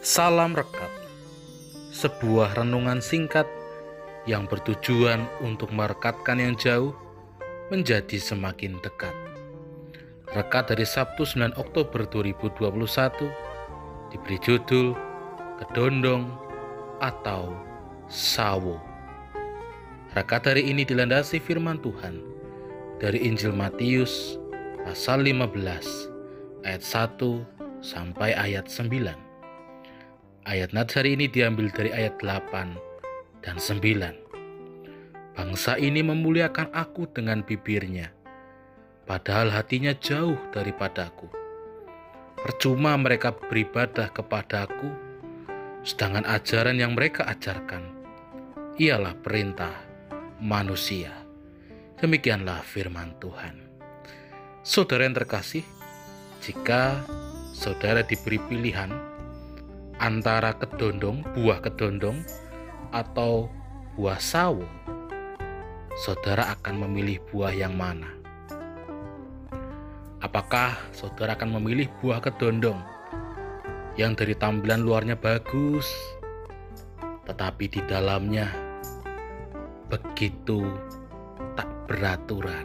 Salam Rekat Sebuah renungan singkat yang bertujuan untuk merekatkan yang jauh menjadi semakin dekat. Rekat dari Sabtu 9 Oktober 2021 diberi judul Kedondong atau Sawo. Rekat hari ini dilandasi firman Tuhan dari Injil Matius pasal 15 ayat 1 sampai ayat 9. Ayat nats hari ini diambil dari ayat 8 dan 9. Bangsa ini memuliakan aku dengan bibirnya, padahal hatinya jauh daripadaku. Percuma mereka beribadah kepadaku, sedangkan ajaran yang mereka ajarkan ialah perintah manusia. Demikianlah firman Tuhan. Saudara yang terkasih, jika saudara diberi pilihan antara kedondong, buah kedondong, atau buah sawo, saudara akan memilih buah yang mana? Apakah saudara akan memilih buah kedondong yang dari tampilan luarnya bagus, tetapi di dalamnya begitu tak beraturan?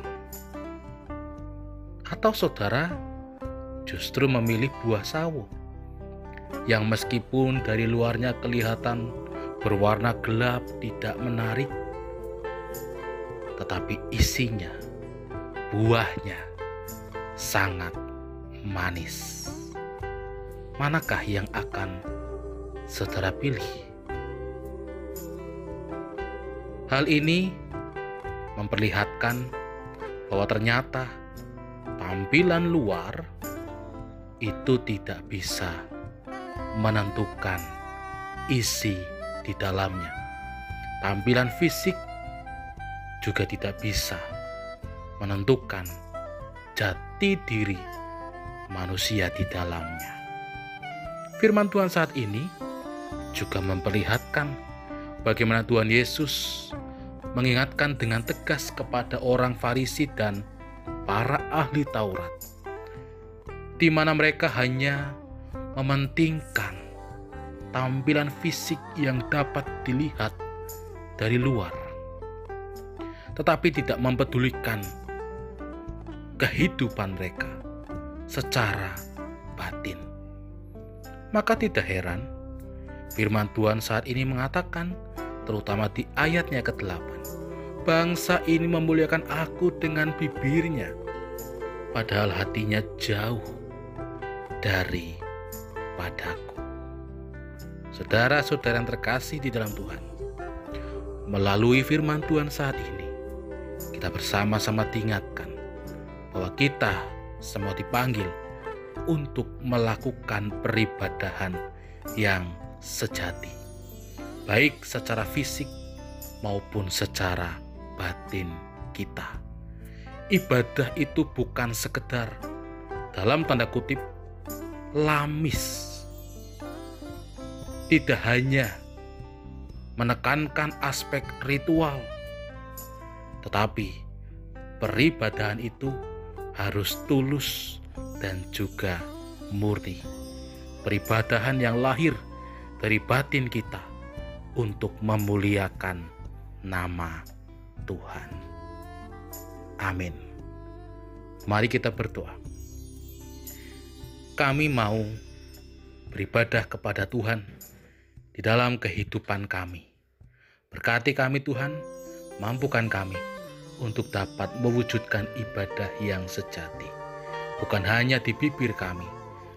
Atau saudara justru memilih buah sawo yang meskipun dari luarnya kelihatan berwarna gelap tidak menarik, tetapi isinya, buahnya sangat manis. Manakah yang akan saudara pilih? Hal ini memperlihatkan bahwa ternyata tampilan luar itu tidak bisa menentukan isi di dalamnya. Tampilan fisik juga tidak bisa menentukan jati diri manusia di dalamnya. Firman Tuhan saat ini juga memperlihatkan bagaimana Tuhan Yesus mengingatkan dengan tegas kepada orang Farisi dan para ahli Taurat, di mana mereka hanya mementingkan tampilan fisik yang dapat dilihat dari luar, tetapi tidak mempedulikan kehidupan mereka secara batin. Maka tidak heran firman Tuhan saat ini mengatakan terutama di ayatnya ke-8 bangsa ini memuliakan aku dengan bibirnya padahal hatinya jauh dari padaku. Saudara-saudara yang terkasih di dalam Tuhan, melalui firman Tuhan saat ini, kita bersama-sama diingatkan bahwa kita semua dipanggil untuk melakukan peribadahan yang sejati, baik secara fisik maupun secara batin kita. Ibadah itu bukan sekedar dalam tanda kutip lamis. Tidak hanya menekankan aspek ritual, tetapi peribadahan itu harus tulus dan juga murni. Peribadahan yang lahir dari batin kita untuk memuliakan nama Tuhan. Amin. Mari kita berdoa kami mau beribadah kepada Tuhan di dalam kehidupan kami. Berkati kami Tuhan, mampukan kami untuk dapat mewujudkan ibadah yang sejati. Bukan hanya di bibir kami,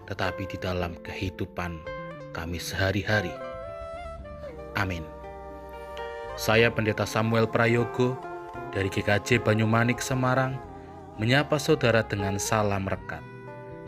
tetapi di dalam kehidupan kami sehari-hari. Amin. Saya Pendeta Samuel Prayogo dari GKJ Banyumanik Semarang menyapa saudara dengan salam rekat